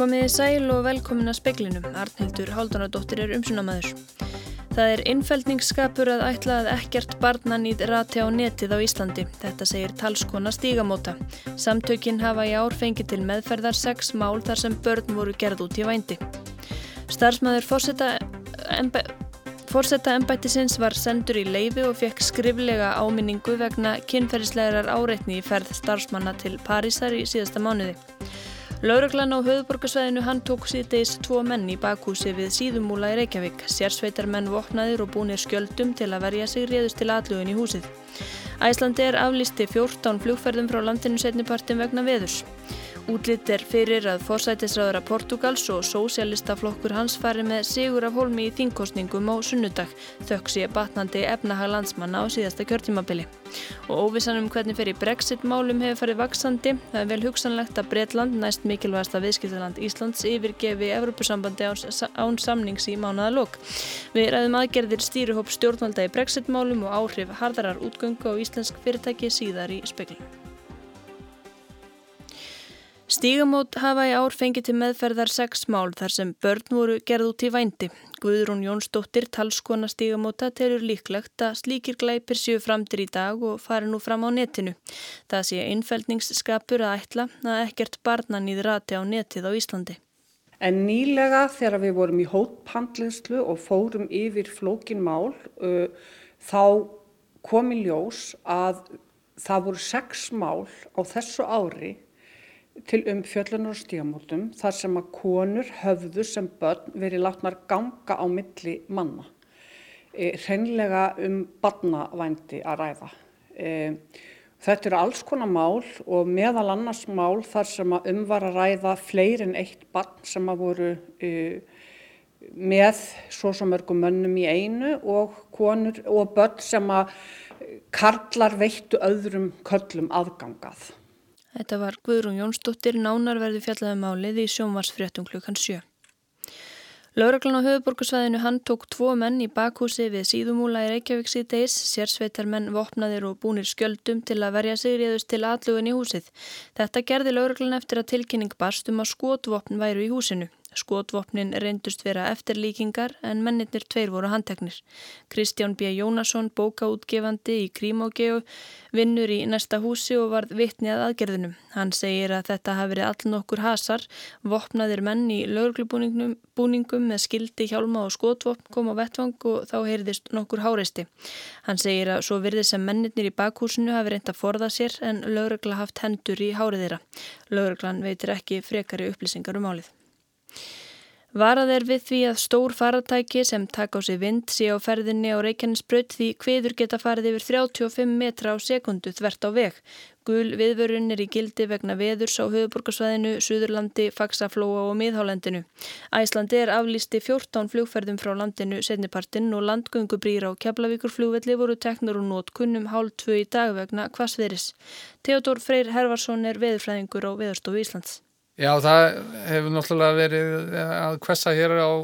Komiði sæl og velkomin að speklinum. Arnhildur Haldunadóttir er umsunamæður. Það er innfældningsskapur að ætla að ekkert barnan í rati á netið á Íslandi. Þetta segir talskona stígamóta. Samtökinn hafa í ár fengið til meðferðar sex mál þar sem börn voru gerð út í vændi. Starfsmæður fórseta Fórsetta ennbættisins var sendur í leifi og fekk skriflega áminningu vegna kynferðislegar áreitni í ferð starfsmanna til Parísar í síðasta mánuði. Lauraglann á höfuborgarsvæðinu hann tók síðdeis tvo menn í bakhúsi við síðumúla í Reykjavík. Sérsveitar menn vopnaðir og búnir skjöldum til að verja sig réðust til atlugun í húsið. Æslandi er aflisti 14 flugferðum frá landinu setnipartin vegna veðurs. Útlitt er fyrir að forsætisraðara Portugals og sósialistaflokkur hans fari með sigur af holmi í þingkostningum á sunnudag þökk sé batnandi efnahag landsmanna á síðasta kjörtímabili. Og óvissan um hvernig fyrir Brexit-málum hefur farið vaksandi. Það er vel hugsanlegt að Breitland, næst mikilvægasta viðskiptaland Íslands, yfirgefi Evropasambandi án samnings í mánuðalók. Við ræðum aðgerðir stýruhóp stjórnvalda í Brexit-málum og áhrif hardarar útgöngu á íslensk fyrirtæki síðar í speklingum. Stígamót hafa í ár fengið til meðferðar sex mál þar sem börn voru gerð út í vændi. Guðrún Jónsdóttir, talskona stígamóta, telur líklegt að slíkir glæpir séu framtir í dag og fari nú fram á netinu. Það sé innfældningsskapur að ætla að ekkert barnan í þrati á netið á Íslandi. En nýlega þegar við vorum í hótpandlinslu og fórum yfir flókin mál, uh, þá kom í ljós að það voru sex mál á þessu ári til umfjöllunar og stígamótum þar sem að konur höfðu sem börn verið látnar ganga á milli manna. E, hreinlega um barnavændi að ræða. E, þetta eru alls konar mál og meðal annars mál þar sem að umvar að ræða fleiri en eitt barn sem að voru e, með svo svo mörgum mönnum í einu og, konur, og börn sem að karlar veittu öðrum köllum aðgangað. Þetta var Guðrún Jónsdóttir, nánarverði fjallaði um málið í sjónvarsfréttum klukkan 7. Lauraglann á höfuborgarsvæðinu hann tók tvo menn í bakhúsi við síðumúla í Reykjavík síðdeis, sérsveitar menn vopnaðir og búnir skjöldum til að verja sigriðust til atlugun í húsið. Þetta gerði lauraglann eftir að tilkynning barst um að skotvopn væru í húsinu. Skotvopnin reyndust vera eftirlíkingar en mennirnir tveir voru handteknir. Kristján B. Jónasson, bókaútgefandi í Krímógeu, vinnur í næsta húsi og varð vittni að aðgerðinum. Hann segir að þetta hafi verið all nokkur hasar, vopnaðir menn í lögurklubúningum með skildi hjálma og skotvopn kom á vettvang og þá heyrðist nokkur háreisti. Hann segir að svo virði sem mennirnir í bakhúsinu hafi reynd að forða sér en lögurkla haft hendur í hárið þeirra. Lögurklan veitir ekki frekari upplýsingar um álið. Varað er við því að stór faratæki sem taka á sig vind sé á ferðinni á Reykjanesbröð því hviður geta farið yfir 35 metra á sekundu þvert á veg. Gul viðvörun er í gildi vegna veðurs á höfuborgarsvæðinu, Suðurlandi, Faxaflóa og Miðhálendinu. Æslandi er aflýsti 14 flugferðum frá landinu setnipartinn og landgöngubrýr á Keflavíkur flugvelli voru teknur og nót kunnum hálf tvö í dag vegna hvasveris. Theodor Freyr Hervarsson er veðurfræðingur á Veðurstofu Íslands. Já, það hefur náttúrulega verið að kvessa hér á,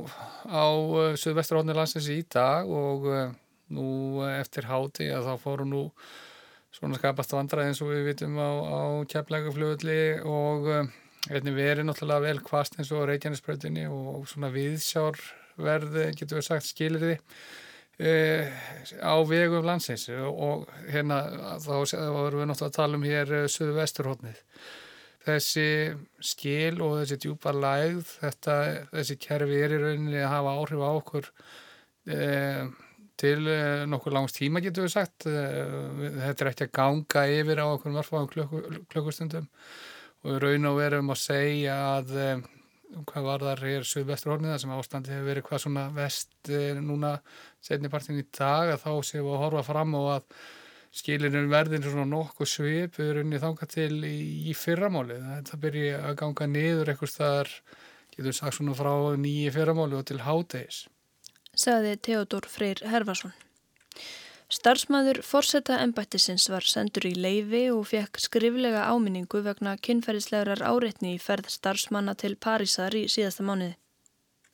á uh, Suðvesturhóðni landsins í dag og uh, nú eftir háti að þá fóru nú svona skapast vandra eins og við vitum á, á kjaplegafljóðli og einnig verið náttúrulega vel kvast eins og Reykjanesbröðinni og svona viðsjárverði getur við sagt skilriði uh, á vegum landsins. Og hérna þá vorum við náttúrulega að tala um hér Suðvesturhóðnið þessi skil og þessi djúpa lægð, þetta, þessi kerfi er í rauninni að hafa áhrif á okkur eh, til eh, nokkur langs tíma getur við sagt. Eh, þetta er ekki að ganga yfir á okkur mörgfáðum klukku, klukkustundum og raun og verum að segja að eh, hvað var þar hér Suðvesturhorniða sem ástandi hefur verið hvað svona vest eh, núna setnipartin í dag að þá séum við að horfa fram og að skilinu verðin svona nokkuð svip við erum þánga til í, í fyrramáli það byrji að ganga niður eitthvað staðar, getur sagt svona frá nýji fyrramáli og til hádegis. Saði Theodor Freyr Herfarsson Starfsmæður Forsetta embættisins var sendur í leifi og fekk skriflega áminningu vegna kynferðislegar áreitni í ferð starfsmanna til Parísar í síðasta mánuði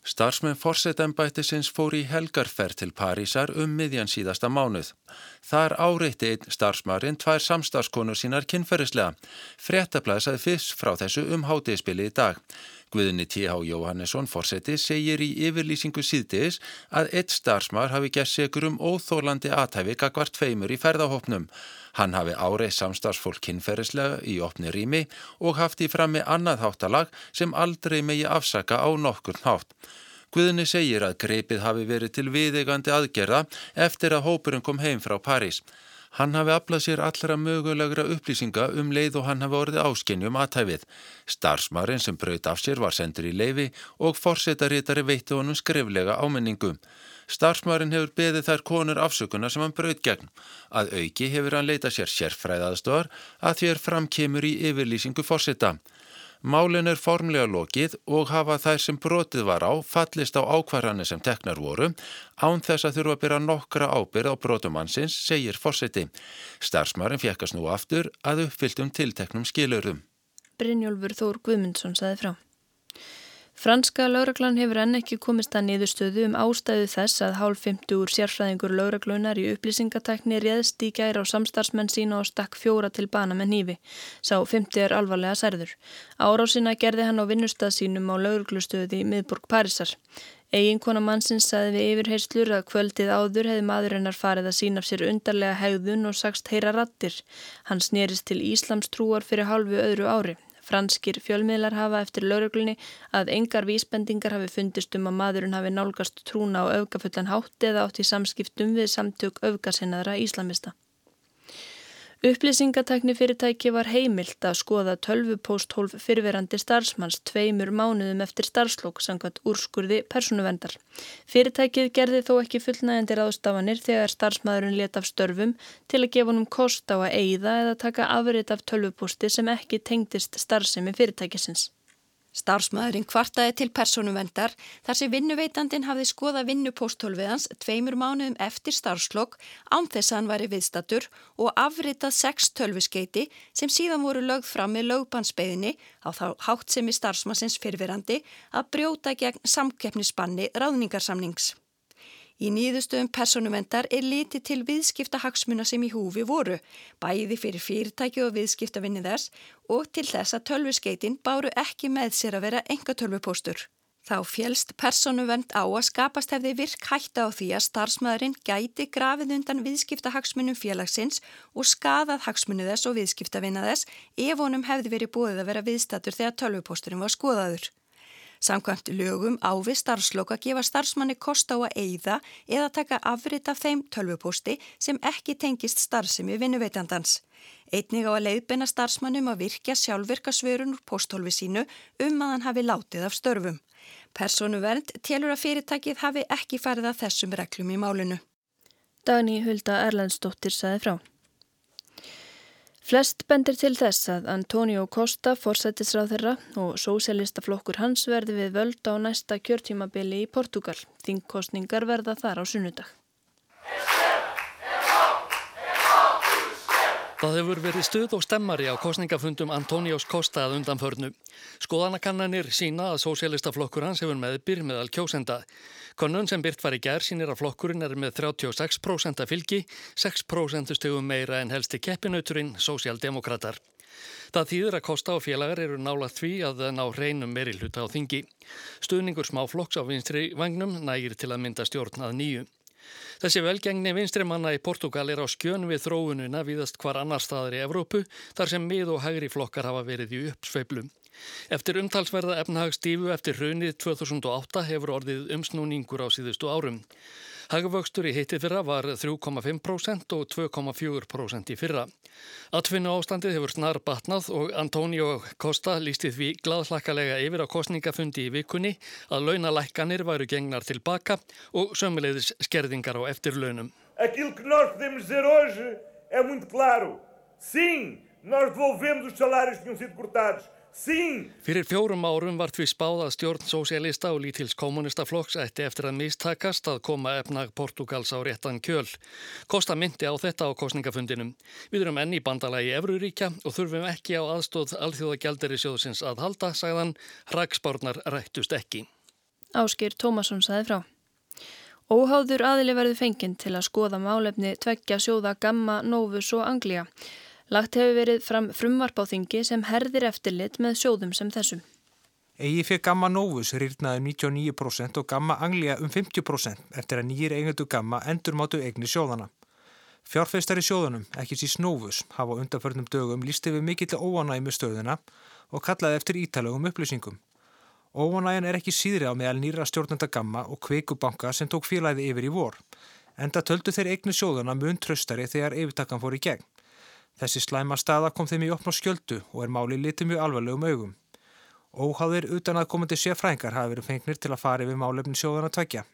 Starfsmenn fórsetembættisins fór í helgarferð til Parísar um miðjan síðasta mánuð. Þar áreitti einn starfsmarinn tvær samstagskonur sínar kynferðislega. Frettablaðsaði fyrst frá þessu um hátegispili í dag. Guðinni T.H. Jóhannesson fórseti segir í yfirlýsingu síðdeis að eitt starfsmar hafi gert segur um óþólandi aðtæfi gagvart feimur í ferðahopnum. Hann hafi áreið samstagsfólk kynferðislega í opni rými og haft í frammi annað háttalag sem aldrei megi afsaka á nokkurn hátt. Guðinni segir að greipið hafi verið til viðegandi aðgerða eftir að hópurinn kom heim frá París. Hann hafi aflað sér allra mögulegra upplýsinga um leið og hann hafi orðið áskynjum aðtæfið. Starsmarinn sem braut af sér var sendur í leifi og forsetarítari veitti honum skriflega ámenningu. Starsmarinn hefur beðið þær konur afsökunar sem hann braut gegn. Að auki hefur hann leitað sér sérfræðaðstofar að er framkemur í yfirlýsingu forseta. Málin er formlega lokið og hafa þær sem brotið var á fallist á ákvarðanir sem teknar voru án þess að þurfa að byrja nokkra ábyrð á brotumannsins, segir fórseti. Starsmarinn fjekkast nú aftur að uppfylltum tilteknum skilurum. Brynjólfur Þór Guðmundsson saði frá. Franska lauraglan hefur enn ekki komist að niðurstöðu um ástæðu þess að hálf 50 úr sérfræðingur lauraglunar í upplýsingatekni réðst í gæra á samstarfsmenn sína og stakk fjóra til bana með nýfi. Sá 50 er alvarlega særður. Árásina gerði hann á vinnustad sínum á lauraglustöði í miðborg Parísar. Eginkona mannsins saði við yfirheyslur að kvöldið áður hefði maðurinnar farið að sína af sér undarlega hegðun og sagst heyra rattir. Hann snerist til Íslams trúar fyrir halvu öðru ári. Franskir fjölmiðlar hafa eftir lauruglunni að engar vísbendingar hafi fundist um að maðurinn hafi nálgast trúna á öfgafullan hátt eða átt í samskiptum við samtök öfgasinnaðra íslamista. Upplýsingatekni fyrirtæki var heimilt að skoða tölvupósthólf fyrverandi starfsmanns tveimur mánuðum eftir starfslokk sangað úrskurði personuvendar. Fyrirtækið gerði þó ekki fullnægendir ástafanir þegar starfsmæðurinn let af störfum til að gefa honum kost á að eigða eða taka afrið af tölvupósti sem ekki tengdist starfsemi fyrirtækisins. Starfsmæðurinn kvartaði til personuvendar þar sem vinnuveitandin hafði skoða vinnupóstólfiðans tveimur mánuðum eftir starfslokk án þess að hann væri viðstatur og afritað sex tölvuskeiti sem síðan voru lögð fram með lögbansbeðinni á þá hátt sem í starfsmannsins fyrfirandi að brjóta gegn samkeppnisbanni ráðningarsamnings. Í nýðustöðum personumendar er litið til viðskiptahagsmuna sem í húfi voru, bæði fyrir fyrirtæki og viðskiptavinni þess og til þess að tölvuskeitin báru ekki með sér að vera enga tölvupóstur. Þá fjælst personuvend á að skapast hefði virk hætta á því að starfsmæðurinn gæti grafið undan viðskiptahagsmunum félagsins og skadað hagsmunu þess og viðskiptavinna þess ef honum hefði verið búið að vera viðstatur þegar tölvupósturinn var skoðaður. Samkvæmt lögum ávi starfsloka gefa starfsmanni kost á að eigða eða taka afrit af þeim tölvupósti sem ekki tengist starfsemi vinnuveitandans. Einnig á að leiðbeina starfsmannum að virkja sjálfvirka svörun úr póstólfi sínu um að hann hafi látið af störfum. Personuvernd telur að fyrirtækið hafi ekki farið að þessum reglum í málinu. Dagni Hulda Erlandsdóttir saði frá. Flest bendir til þess að Antonio Costa, forsættisráð þeirra og sósélistaflokkur hans verði við völd á næsta kjörtímabili í Portugal. Þingkostningar verða þar á sunnudag. Það hefur verið stuð og stemmari á kostningafundum Antóniós Kosta að undanförnu. Skoðanakannanir sína að sósélistaflokkur hans hefur meðbyr meðal kjósenda. Konun sem byrt var í gerð sínir að flokkurinn er með 36% fylgi, 6% stegum meira en helsti keppinauturinn, sósjaldemokrater. Það þýður að Kosta og félagar eru nálað því að ná reynum meiri hluta á þingi. Stuðningur smáflokks á vinstri vagnum nægir til að mynda stjórn að nýju. Þessi velgengni vinstri manna í Portugal er á skjön við þróununa viðast hvar annar staðar í Evrópu þar sem mið og hægri flokkar hafa verið í uppsveiplum. Eftir umtalsverða efnahagsstífu eftir hrunið 2008 hefur orðið umsnúningur á síðustu árum. Hagvöxtur í hitti fyrra var 3,5% og 2,4% í fyrra. Atfinnu ástandið hefur snar batnað og Antonio Costa lísti því gladhlakkalega yfir á kostningafundi í vikunni að launalækkanir væru gengnar tilbaka og sömulegðis skerðingar á eftirlaunum. Aquilo que nós podemos dizer hoje é muito claro. Sim, nós devolvemos os salários que tinham sido cortados. Fyrir fjórum árum var því spáð að stjórn sósialista og lítils kommunistaflokks ætti eftir að mistakast að koma efnag Portugals á réttan kjöl. Kosta myndi á þetta á kostningafundinum. Við erum enni bandalagi Evruríkja og þurfum ekki á aðstóð alþjóða gælderi sjóðsins að halda, sagðan, rækspárnar rættust ekki. Áskir Tómasson saði frá. Óháður aðili verður fenginn til að skoða málefni tveggja sjóða Gamma, Novus og Anglia. Lagt hefur verið fram frumvarp á þingi sem herðir eftirlit með sjóðum sem þessum. Egi fyrir Gamma Novus rýrnaði um 99% og Gamma Anglia um 50% eftir að nýjir eigendu Gamma endurmátu eigni sjóðana. Fjárfeistar í sjóðunum, ekki síst Novus, hafa undanförnum dögum lísti við mikill óanæmi stöðuna og kallaði eftir ítalögum upplýsingum. Óanægin er ekki síðri á meðal nýra stjórnenda Gamma og Kveikubanka sem tók félagið yfir í vor. Enda töldu þeir eigni sjóðuna mun tröstari þegar yfirtakkan fór í gegn. Þessi slæma staða kom þeim í opn og skjöldu og er máli litið mjög alvarlegum augum. Óháðir utan að komandi séfrængar hafi verið fengnir til að fara yfir málefni sjóðana tveggja.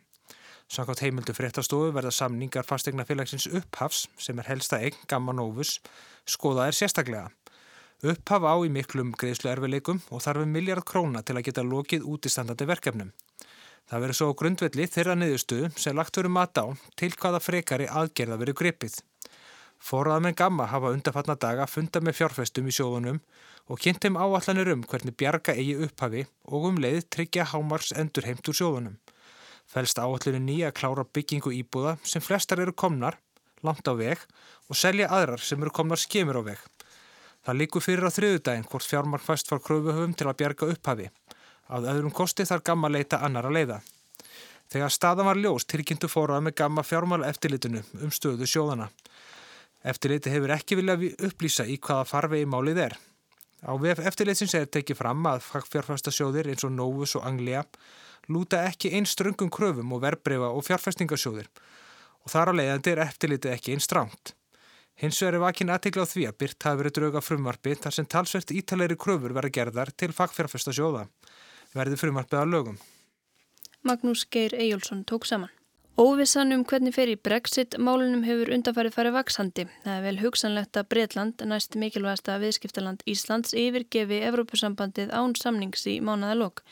Samkvæmt heimildu fréttastofu verða samningar fastegna félagsins upphafs sem er helsta eign Gamma Novus skoðaðir sérstaklega. Upphaf á í miklum greiðslu erfileikum og þarf um miljard króna til að geta lokið útistandandi verkefnum. Það verður svo grundvelli þeirra niðurstuðu sem lagt verið mat á til hvaða frekari aðgerða verið gripið. Fóraðamenn Gamma hafa undarfatna daga funda með fjárfestum í sjóðunum og kynnt þeim áallanir um hvernig bjarga eigi upphafi og um leið tryggja hámars endur heimt úr sjóðunum. Fælst áallinu nýja klára byggingu íbúða sem flestar eru komnar, langt á veg og selja aðrar sem eru komnar skemur á veg. Það líkur fyrir á þriðudaginn hvort fjármark fæst fór kröfuhöfum til að bjarga upphafi. Að öðrum kosti þar Gamma leita annara leiða. Þegar staðan var ljós tilkynntu fórað með Gamma fjármála eftirlitinu um stöðu sjóðana. Eftirliti hefur ekki viljað upplýsa í hvaða farvegi málið er. Á VF eftirlitsins er tekið fram að fjárfæstasjóðir eins og Novus og Anglia lúta ekki einn ströngum kröfum og verbreyfa og fjárfæstingasjóðir og þar á leiðandi er eftirliti ekki einn stránt. Hins vegar er vakin aðtegla á því að byrt hafi verið drauga frumvarfi þar sem talsvert ítalegri kröfur verða gerðar til fagfjárfæstasjóða. Verði frumvarfið að lögum. Magnús Geir Eyjólfsson tók saman. Óvissan um hvernig fer í Brexit málunum hefur undanfarið farið vaksandi. Það er vel hugsanlegt að Breitland, næst mikilvægasta viðskiptaland Íslands, yfirgefi Evrópusambandið án samnings í mánaðalokk.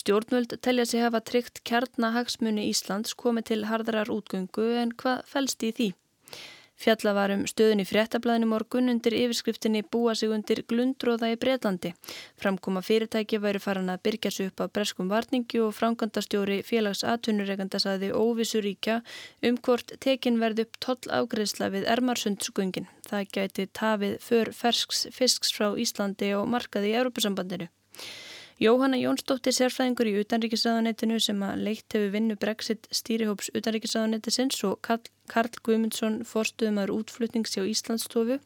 Stjórnvöld telja sig hafa tryggt kjarnahagsmunni Íslands komið til hardarar útgöngu en hvað fælst í því? Fjalla var um stöðun í fréttablaðinu morgun undir yfirskriftinni búa sig undir glundróða í Breitlandi. Framkoma fyrirtæki væri farin að byrja sig upp á breskum varningi og framkvæmdastjóri félags aðtunureikanda saði óvissu ríkja um hvort tekin verði upp toll afgreðsla við Ermarsundsgöngin. Það gæti tafið för fersks fisks frá Íslandi og markaði í Európusambandinu. Jóhanna Jónsdóttir sérfræðingur í utanríkisraðanettinu sem að leitt hefur vinnu Brexit stýrihóps utanríkisraðanettisins og Karl, Karl Guðmundsson forstuðumar útflutnings hjá Íslandsstofu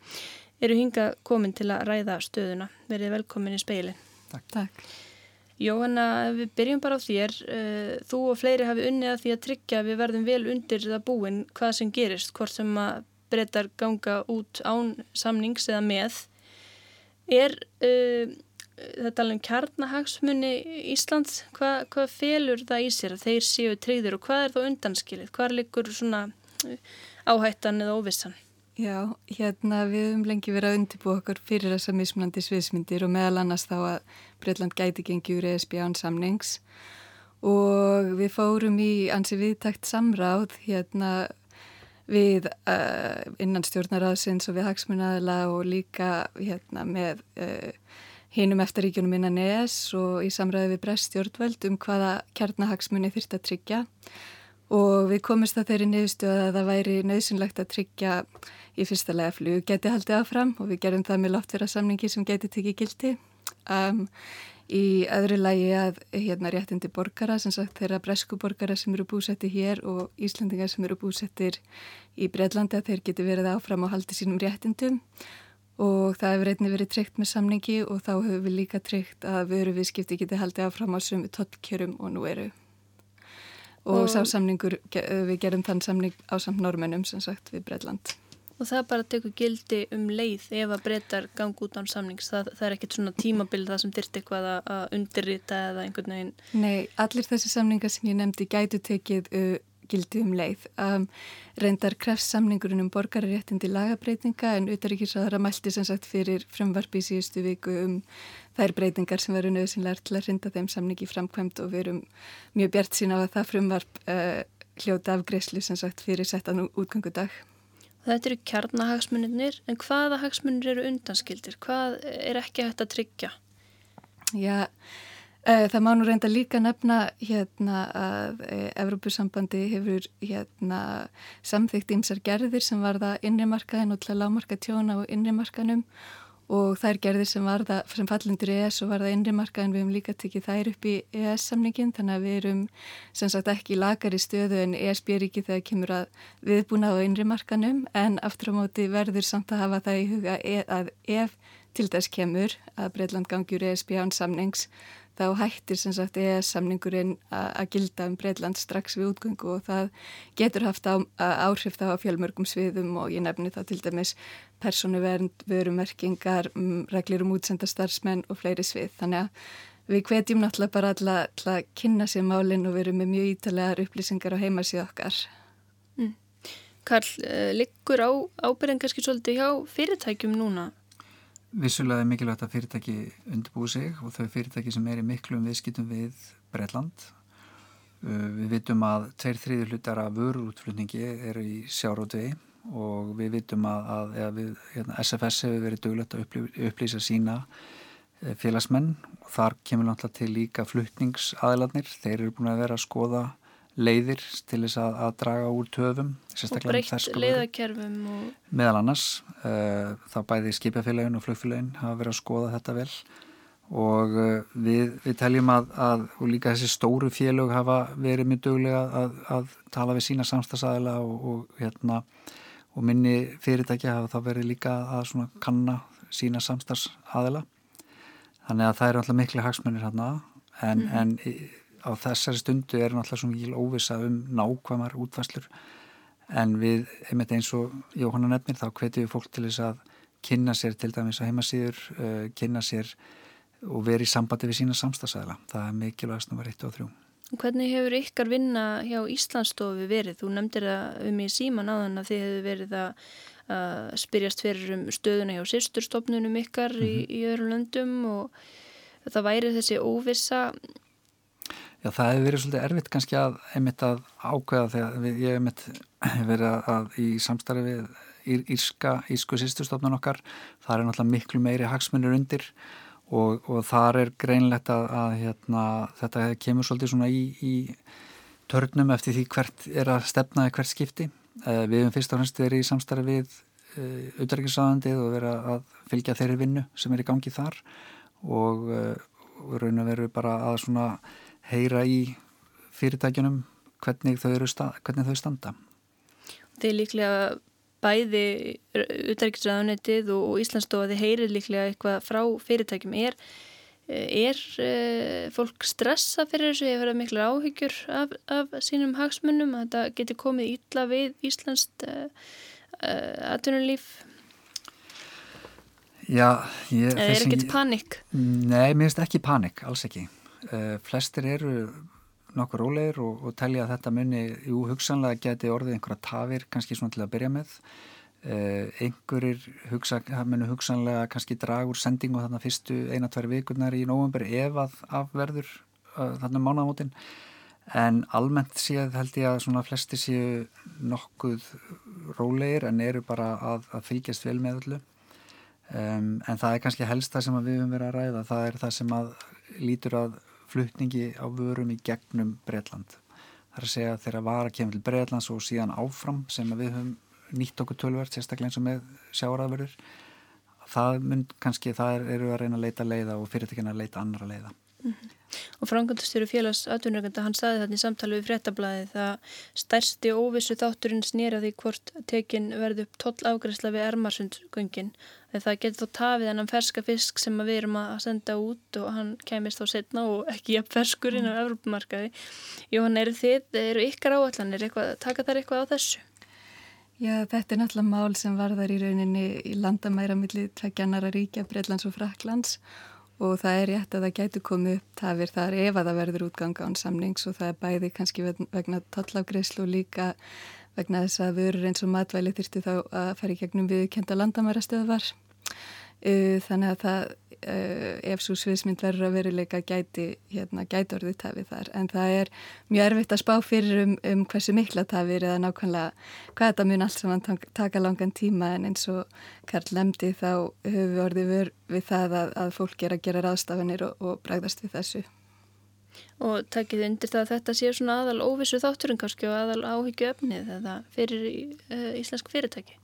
eru hinga komin til að ræða stöðuna. Verið velkomin í speilin. Takk. Takk. Jóhanna, við byrjum bara á þér. Eh, þú og fleiri hafi unnið að því að tryggja að við verðum vel undir það búin hvað sem gerist, hvort sem að breytar ganga út án samnings eða með. Er... Uh, þetta alveg kjarnahagsmunni Íslands, hvað, hvað felur það í sér að þeir séu treyður og hvað er þá undanskilið, hvað likur svona eh, áhættan eða óvissan? Já, hérna við höfum lengi verið að undirbúa okkur fyrir þessa mismunandi sviðsmyndir og meðal annars þá að Breitland gæti gengi úr ESB án samnings. Og við fórum í ansi viðtækt samráð hérna við uh, innan stjórnaraðsins og við hagsmunnaðila og líka hérna með uh, hinum eftiríkjunum innan ES og í samræði við brest stjórnveld um hvaða kjarnahagsmunni þyrst að tryggja og við komumst að þeirri niðurstöða að það væri nöðsynlegt að tryggja í fyrsta lega flug geti haldið áfram og við gerum það með loftverða samningi sem geti tekið gildi. Um, í öðru lagi að hérna réttindi borgara, sem sagt þeirra bresku borgara sem eru búsetti hér og Íslandingar sem eru búsettir í Breitlandi að þeir geti verið áfram og haldið sínum réttindum og það hefur einnig verið tryggt með samningi og þá hefur við líka tryggt að vöru viðskipti geti haldið áfram á sumu tollkjörum og nú eru. Og, og sá samningur, við gerum þann samning á samt normennum sem sagt við Breitland. Og það bara tekur gildi um leið ef að breytar gang út án samnings. Það, það er ekkert svona tímabild það sem dyrt eitthvað að undirrita eða einhvern veginn. Nei, allir þessi samningar sem ég nefndi gætu tekið uh, gildi um leið. Um, reyndar krefst samningurinn um borgararéttindi lagabreitinga en utaríkisraðara mælti sem sagt fyrir frumvarpi í síðustu viku um þær breytingar sem veru nöðsynlegar til að rinda þeim samningi framkvæmt og verum mjög bjart sín á að það frumvarp uh, hljóta af greiðslu sem sagt fyrir settan útgangudag. Þetta eru kjarnahagsmunir en hvaða hagsmunir eru undanskildir? Hvað er ekki hægt að tryggja? Já, Eh, það má nú reynda líka nefna hérna að e, Evrópusambandi hefur hérna samþygt ímsar gerðir sem varða innrimarkaðin og til að lámarka tjóna á innrimarkanum og þær gerðir sem varða sem fallindur ES og varða innrimarkaðin við hefum líka tekið þær upp í ES-samningin þannig að við erum sem sagt ekki lagar í stöðu en ES-byriki þegar kemur að viðbúna á innrimarkanum en aftur á móti verður samt að hafa það í huga að ef til þess kemur að Breitland gangjur ES-byrján samnings þá hættir sem sagt EES-samningurinn að gilda um Breitland strax við útgöngu og það getur haft á, áhrif þá á fjölmörgum sviðum og ég nefni þá til dæmis persónuvernd, vörumerkingar, reglir um útsenda starfsmenn og fleiri svið. Þannig að við hvetjum náttúrulega bara alltaf að kynna sér málinn og verum með mjög ítalegar upplýsingar á heimasíð okkar. Mm. Karl, eh, liggur á ábyrðin kannski svolítið hjá fyrirtækjum núna? Vissulega er mikilvægt að fyrirtæki undirbúi sig og þau fyrirtæki sem er í miklum viðskiptum við Breitland. Uh, við vitum að tveir þriður hlutar af vörútflutningi eru í sjárótvei og við vitum að, að, að við, hérna, SFS hefur verið döglegt að upplýsa sína eh, félagsmenn og þar kemur náttúrulega til líka flutningsaðiladnir. Þeir eru búin að vera að skoða leiðir til þess að, að draga úr töfum og breytt leiðakerfum og... meðal annars uh, þá bæði skipafélagin og flugfélagin hafa verið að skoða þetta vel. Og uh, við, við teljum að, að og líka þessi stóru félög hafa verið mjög dögulega að, að tala við sína samstagsæðila og, og, hérna, og minni fyrirtæki hafa þá verið líka að kanna sína samstagsæðila þannig að það eru alltaf miklu hagsmunir hérna en, mm. en á þessari stundu er náttúrulega svo mikil óvisa um nákvæmar útfæslur en við, einmitt eins og Jóhanna nefnir, þá hvetjum við fólk til þess að kynna sér til dæmis að heimasýður, uh, kynna sér og veri í sambandi við sína samstagsæðila. Það er mikilvægast nummer 1 og 3. Hvernig hefur ykkar vinna hjá Íslandsstofi verið? Þú nefndir það um í síman áðan að þið hefur verið að, að spyrjast fyrir um stöðuna hjá sýrsturstofnunum ykkar mm -hmm. í, mhm. í öðrum löndum og það væri þessi óvisa Já, það hefur verið svolítið erfitt kannski að einmitt að ákveða þegar við, ég hef einmitt verið að, að í samstarfi við Írska, Ísku sýstustofnun okkar, það er náttúrulega miklu meiri hagsmunir undir og, og þar er greinlegt að, að hérna, þetta kemur svolítið svona í, í törnum eftir því hvert er að stefna hvert skipti. Eh, við hefum fyrst og fremst verið í samstarfi við eh, auðverkisraðandið og verið að fylgja þeirri vinnu sem er í gangi þar og, eh, og raun og veru bara að svona heyra í fyrirtækjunum hvernig þau, stað, hvernig þau standa. Þið líklega bæði utækisræðunetið og Íslandsstofa þið heyrir líklega eitthvað frá fyrirtækjum. Er, er uh, fólk stressa fyrir þessu? Ég verða miklu áhyggjur af, af sínum hagsmunum að þetta geti komið ítla við Íslandst uh, uh, atvinnulíf? Já, ég... Er ekkert panik? Nei, mér finnst ekki panik, alls ekki. Uh, flestir eru nokkur rólegir og, og telja að þetta munni, jú, hugsanlega geti orðið einhverja tafir kannski svona til að byrja með. Uh, einhverjir hugsa, munu hugsanlega kannski dragur sendingu þarna fyrstu eina-tvær vikurnar í nógumber ef að afverður uh, þarna um mánamótin. En almennt séð held ég að svona flesti séu nokkuð rólegir en eru bara að, að fylgjast vel með öllu. Um, en það er kannski helst það sem við höfum verið að ræða. Það er það sem að lítur að flutningi á vörum í gegnum Breitland. Það er að segja þegar var að kemur til Breitlands og síðan áfram sem við höfum nýtt okkur tölvert, sérstaklega eins og með sjáraðverður. Það mun kannski, það eru að reyna að leita leiða og fyrirtekina að leita annara leiða. Mm -hmm. Og frangandastjóru félags atvinnurögunda, hann saði þetta í samtali við fréttablaði það stærsti óvissu þátturinn snýra því hvort tekin verði upp toll afgræsla við Ermarsundgöngin. Það getur þó tafið en hann ferska fisk sem við erum að senda út og hann kemist þá setna og ekki jafn ferskur inn á Evropamarkaði. Jóhann, eru þið, eru ykkar áallanir, taka þar eitthvað á þessu? Já, þetta er náttúrulega mál sem varðar í rauninni í landamæra millir tveggjanara ríkja, Breitlands og Fraklands og það er rétt að það gætu komið upp tafir þar ef að það verður útganga án samnings og það er bæði kannski vegna tollafgreyslu og líka vegna þess að vörur eins og matvæli þurftu þá að fara í gegnum viðkenda landamæra stöðvar uh, þannig að það uh, ef svo sviðsmynd verður að veruleika gæti, hérna, gæti orðið tafið þar en það er mjög erfitt að spá fyrir um, um hversu mikla tafir eða nákvæmlega hvað þetta mun allt saman taka langan tíma en eins og Karl lemdi þá höfum við orðið vör við það að, að fólk er að gera ráðstafanir og, og bregðast við þessu. Og takkið undir það að þetta sé svona aðal óvissu þátturinn kannski og aðal áhyggju öfnið eða fyrir uh, íslensk fyrirtæki?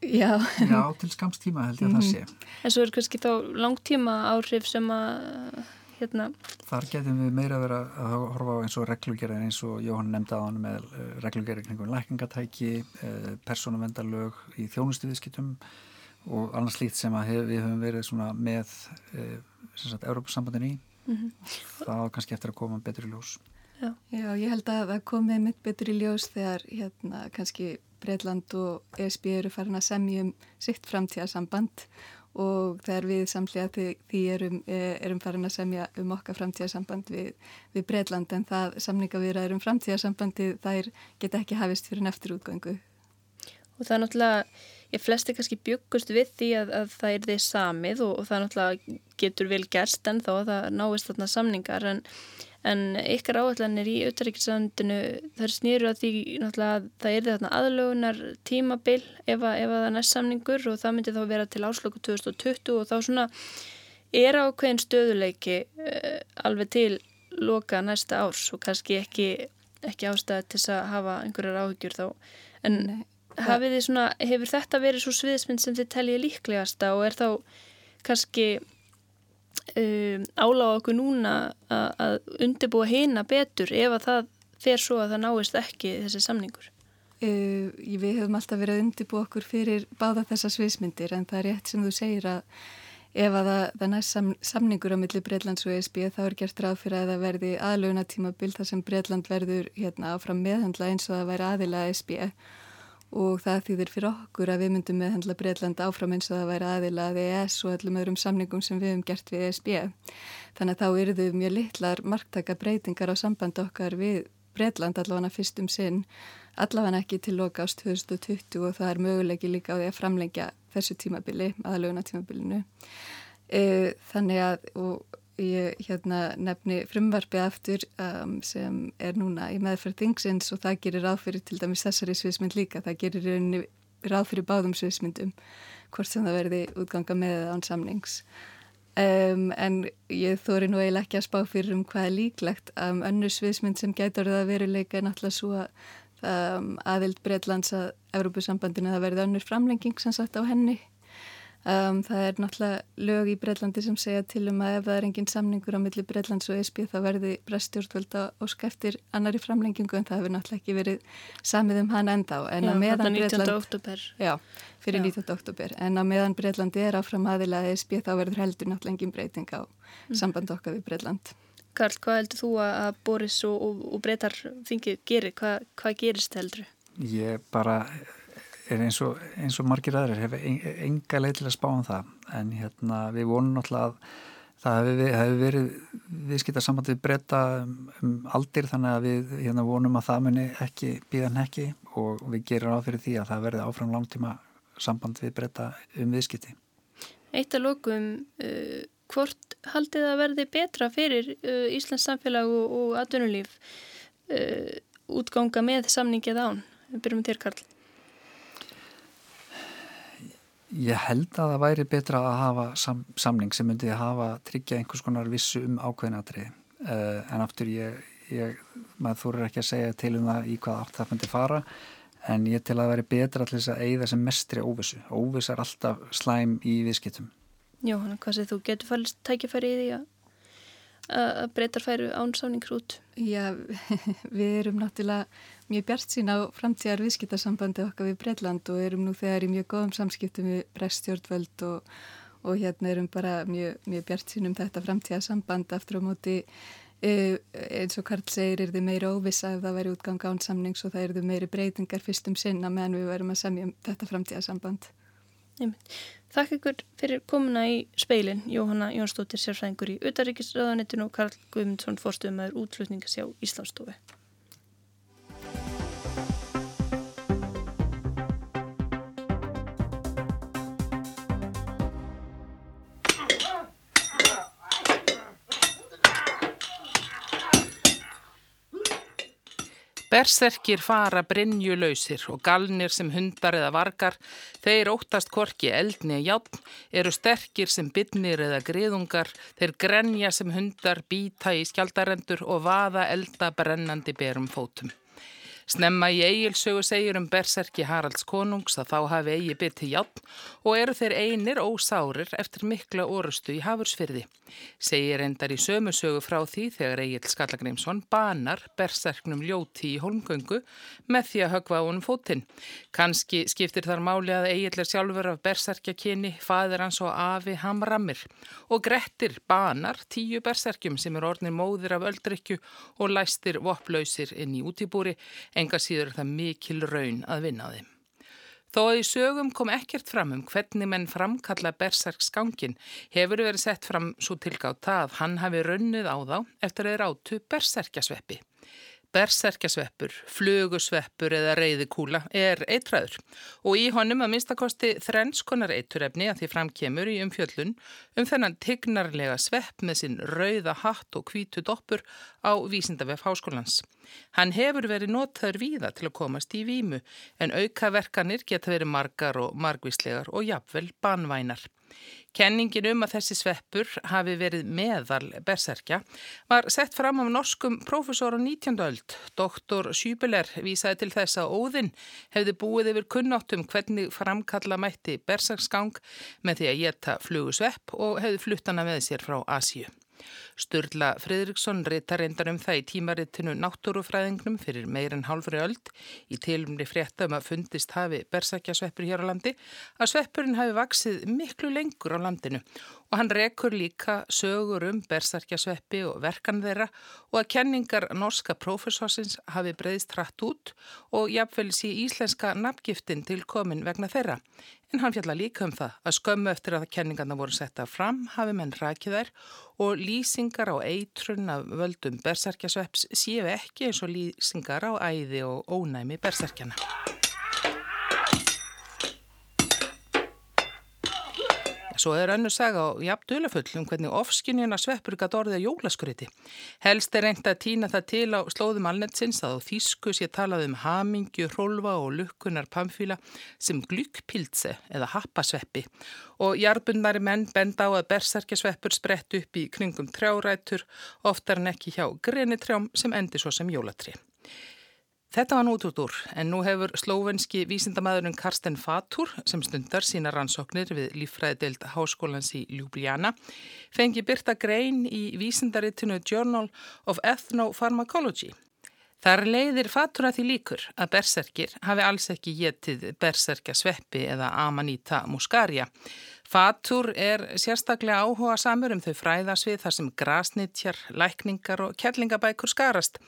Já. Já, til skamstíma held ég að það mhm. sé. En svo er kannski þá langtíma áhrif sem að hérna... Þar getum við meira verið að horfa á eins og reglugerðin eins og Jóhann nefndi á hann með eh, reglugerðin kringum lækningatæki, eh, persónuvendarlög í þjónustu viðskiptum og annars lít sem að hef, við höfum verið með Európa-sambandin í. Mm -hmm. Það var kannski eftir að koma betur í ljós. Já, Já ég held að það komið mitt betur í ljós þegar hérna kannski Breitland og ESB eru farin að semja um sitt framtíðarsamband og þegar við samlega því erum, e, erum farin að semja um okkar framtíðarsamband við, við Breitland en það samninga við erum framtíðarsambandi þær geta ekki hafist fyrir neftur útgöngu. Og það er náttúrulega, ég flesti kannski byggust við því að, að það er því samið og, og það náttúrulega getur vel gerst en þá að það náist þarna samningar en en ykkar áallanir í auðvaríkisandinu þar snýru að því náttúrulega það er þarna aðlögunar tímabil ef að, ef að það næst samningur og það myndi þá vera til áslöku 2020 og þá svona er ákveðin stöðuleiki uh, alveg til loka næsta árs og kannski ekki, ekki ástæði til að hafa einhverjar áhyggjur þá. En Nei, svona, hefur þetta verið svo sviðismynd sem þið teljið líklegasta og er þá kannski um, áláða okkur núna að, undirbúa hýna betur ef að það fer svo að það náist ekki þessi samningur? Uh, við hefum alltaf verið að undirbúa okkur fyrir báða þessa sviðsmyndir en það er rétt sem þú segir að ef að það, það næst sam, samningur á milli Breitlands og ESB þá er gert ráð fyrir að það verði aðlöguna tímabild þar sem Breitland verður hérna áfram meðhandla eins og það væri aðila ESB og það þýðir fyrir okkur að við myndum meðhendla Breitland áfram eins og það væri aðilað ES og öllum öðrum samningum sem við hefum gert við ESB. Þannig að þá eru þau mjög litlar marktaka breytingar á samband okkar við Breitland allavega fyrstum sinn, allavega ekki til loka ást 2020 og það er mögulegi líka á því að framlengja þessu tímabili, aðalöguna tímabilinu. E, þannig að, og ég hérna, nefni frumvarfið aftur um, sem er núna í meðferð þingsins og það gerir ráð fyrir til dæmis þessari sviðsmynd líka, það gerir ráð fyrir báðum sviðsmyndum hvort sem það verði útganga með án samnings. Um, en ég þóri nú eiginlega ekki að spá fyrir um hvað er líklegt. Um, önnur sviðsmynd sem gætur það að veruleika er náttúrulega svo að um, aðild Breitlands að Európusambandinu það verði önnur framlenging sem sagt á henni Um, það er náttúrulega lög í Breitlandi sem segja til um að ef það er engin samningur á milli Breitlands og ESB þá verði brestjórnvölda ósk eftir annari framlengingu en það hefur náttúrulega ekki verið samið um hann enda á. Já, þetta 19. oktober. Já, fyrir já. 19. oktober. En á meðan Breitlandi er áfram aðilað ESB þá verður heldur náttúrulega engin breyting á mm. samband okkar við Breitland. Karl, hvað heldur þú að Boris og, og, og Breitar fengið gerir? Hvað, hvað gerist heldur? Ég bara er eins og, eins og margir aðrir hefur enga leið til að spá um það en hérna við vonum náttúrulega að það hefur hef verið viðskipta samband við breyta um, um aldir þannig að við hérna vonum að það muni ekki býðan ekki og við gerum á fyrir því að það verði áfram langtíma samband við breyta um viðskipti. Eitt að lókum uh, hvort haldið að verði betra fyrir uh, Íslands samfélag og, og atvinnulíf uh, útganga með samningið án? Við byrjum til Karl. Ég held að það væri betra að hafa sam, samling sem myndi að hafa tryggja einhvers konar vissu um ákveðinatri uh, eh, en aftur ég, ég maður þúrir ekki að segja til um það í hvað átt það myndi fara en ég til að væri betra til þess að eigða sem mestri óvissu. Óviss er alltaf slæm í viðskiptum. Já, hann hvað segir þú? Getur fælist tækifæri í því að að breytar færu ánsáningur út? Já, við erum náttúrulega mjög bjart sín á framtíðar viðskiptarsambandi okkar við Breitland og erum nú þegar í mjög góðum samskiptum við brestjórnvöld og, og hérna erum bara mjög, mjög bjart sín um þetta framtíðarsamband aftur á móti e, eins og Karl segir er þið meiri óvisa ef það væri útgang ánsamnings og það er þið meiri breytingar fyrstum sinna meðan við verum að semja um þetta framtíðarsamband. Þakk ykkur fyrir komuna í speilin, Jóhanna Jónsdóttir sérfræðingur í Utaríkisraðanettinu og Karl Guðmundsson fórstuðumæður útflutningasjá Íslandsstofi. Berserkir fara brinnjulausir og galnir sem hundar eða vargar, þeir óttast korki eldni eða játn, eru sterkir sem bytnir eða griðungar, þeir grenja sem hundar, býta í skjaldarendur og vaða elda brennandi berum fótum. Snemma í eigilsögu segir um berserki Haralds konungs að þá hafi eigi bytti játn og eru þeir einir ósárir eftir mikla orustu í Hafursfyrði. Segir endar í sömusögu frá því þegar Egil Skallagrimsson banar berserknum ljóti í holmgöngu með því að högva honum fótinn. Kanski skiptir þar máli að Egil er sjálfur af berserkjakinni, fadir hans og afi hamramir og Grettir banar tíu berserkjum sem er orðnir móðir af öldrykju og læstir vopplausir inn í útibúri enga síður það mikil raun að vinna á þeim. Þó að í sögum kom ekkert fram um hvernig menn framkalla bersarksgangin hefur verið sett fram svo tilgátt að hann hafi raunnið á þá eftir að þeir átu bersarkjasveppi. Berserkjasveppur, flugusveppur eða reyðikúla er eitræður og í honum að minnstakosti þrenskonar eiturefni að því framkemur í umfjöllun um þennan tignarlega svepp með sinn rauða hatt og kvítu doppur á Vísindavef Háskólans. Hann hefur verið notaður víða til að komast í vímu en aukaverkanir geta verið margar og margvíslegar og jafnvel banvænar. Kenningin um að þessi sveppur hafi verið meðal berserkja var sett fram af norskum profesor á 19. öld. Doktor Schübeler vísaði til þess að Óðinn hefði búið yfir kunnáttum hvernig framkalla mætti berserksgang með því að geta flugusvepp og hefði fluttana með sér frá Asíu. Sturla Fridriksson reytar reyndar um það í tímarittinu náttúrufræðingnum fyrir meir en hálfri öld í tilumri frétta um að fundist hafi bersakjasveppur hér á landi að sveppurinn hafi vaksið miklu lengur á landinu og hann rekur líka sögur um bersakjasveppi og verkan þeirra og að kenningar norska profesorsins hafi breyðst hratt út og jafnveils í íslenska nafngiftin til komin vegna þeirra. En hann fjalla líka um það að skömmu eftir að kenningarna voru setta fram hafi menn rækið þær og lýsingar á eitrun af völdum bersarkjasveps séu ekki eins og lýsingar á æði og ónæmi bersarkjana. Svo er önnu saga og jafn dulafull um hvernig ofskinjuna sveppur gæti orðið að jólaskuriti. Helst er reynd að týna það til á slóðum alnetsins að á þýsku sé talað um hamingju, rólfa og lukkunar pamfíla sem glukkpiltse eða happasveppi og jarbundari menn benda á að bersarkjasveppur sprett upp í kringum trjárætur, oftar en ekki hjá grenitrjám sem endi svo sem jólatri. Þetta var nút út úr en nú hefur slóvenski vísindamæðurinn Karsten Fatur sem stundar sína rannsóknir við líffræðideild háskólans í Ljubljana fengi byrta grein í vísindaritinu Journal of Ethnopharmacology. Þar leiðir Fatur að því líkur að berserkir hafi alls ekki getið berserkja sveppi eða Amanita muscaria Fatur er sérstaklega áhuga samur um þau fræðasvið þar sem grasnitjar, lækningar og kjellingabækur skarast.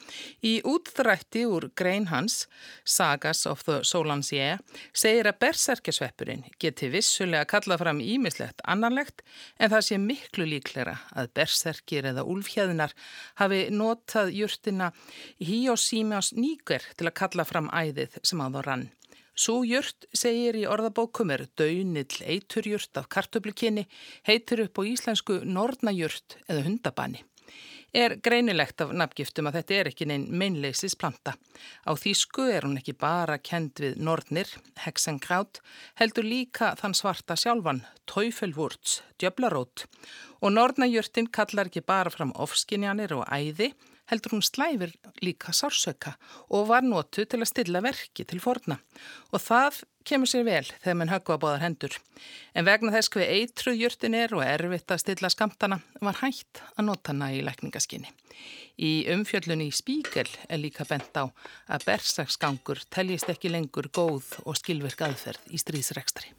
Í útdrætti úr grein hans, Sagas of the Solansier, segir að berserkjasveppurinn geti vissulega kallað fram ímislegt annarlegt en það sé miklu líklera að berserkir eða úlfhjæðinar hafi notað júrtina Hiosímios nýger til að kalla fram æðið sem á þá rann. Sú jurt, segir í orðabókum, er daunill eiturjurt af kartöflukinni, heitur upp á íslensku nornajurt eða hundabanni. Er greinilegt af nafngiftum að þetta er ekki neinn meinleisis planta. Á þýsku er hún ekki bara kend við nornir, hexenkraut, heldur líka þann svarta sjálfan, taufelvúrts, djöblarót. Og nornajurtin kallar ekki bara fram ofskinjanir og æði, heldur hún slæfir líka sársöka og var notu til að stilla verki til forna og það kemur sér vel þegar mann höggu að bóðar hendur. En vegna þess hver eitru jurtin er og erfitt að stilla skamtana var hægt að nota hana í lækningaskinni. Í umfjöllunni í spíkel er líka bent á að bersaksgangur teljist ekki lengur góð og skilvirk aðferð í stríðsrekstri.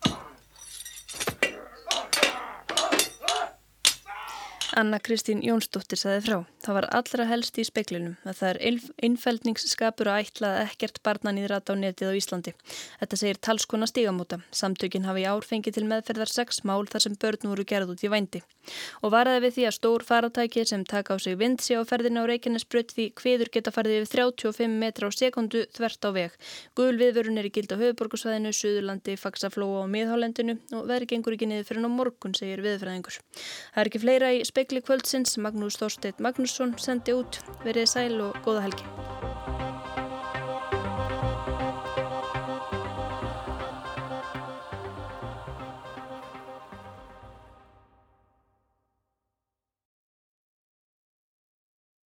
Anna Kristín Jónsdóttir saði frá. Það var allra helst í speklinum að það er einfældningsskapur að ætla að ekkert barnan í rætt á netið á Íslandi. Þetta segir talskona stígamóta. Samtökin hafi árfengi til meðferðar sex mál þar sem börn voru gerð út í vændi. Og varaði við því að stór faratæki sem taka á sig vindsi á ferðinu á Reykjanesbröð því hviður geta farið yfir 35 metra á sekundu þvert á veg. Gul viðvörun er í gild á höfuborgarsvæðinu, Suðurlandi, Faxaflóa og Miðhálendinu og verður spekli kvöldsins. Magnús Þorsteit Magnússon sendi út. Verið sæl og góða helgi.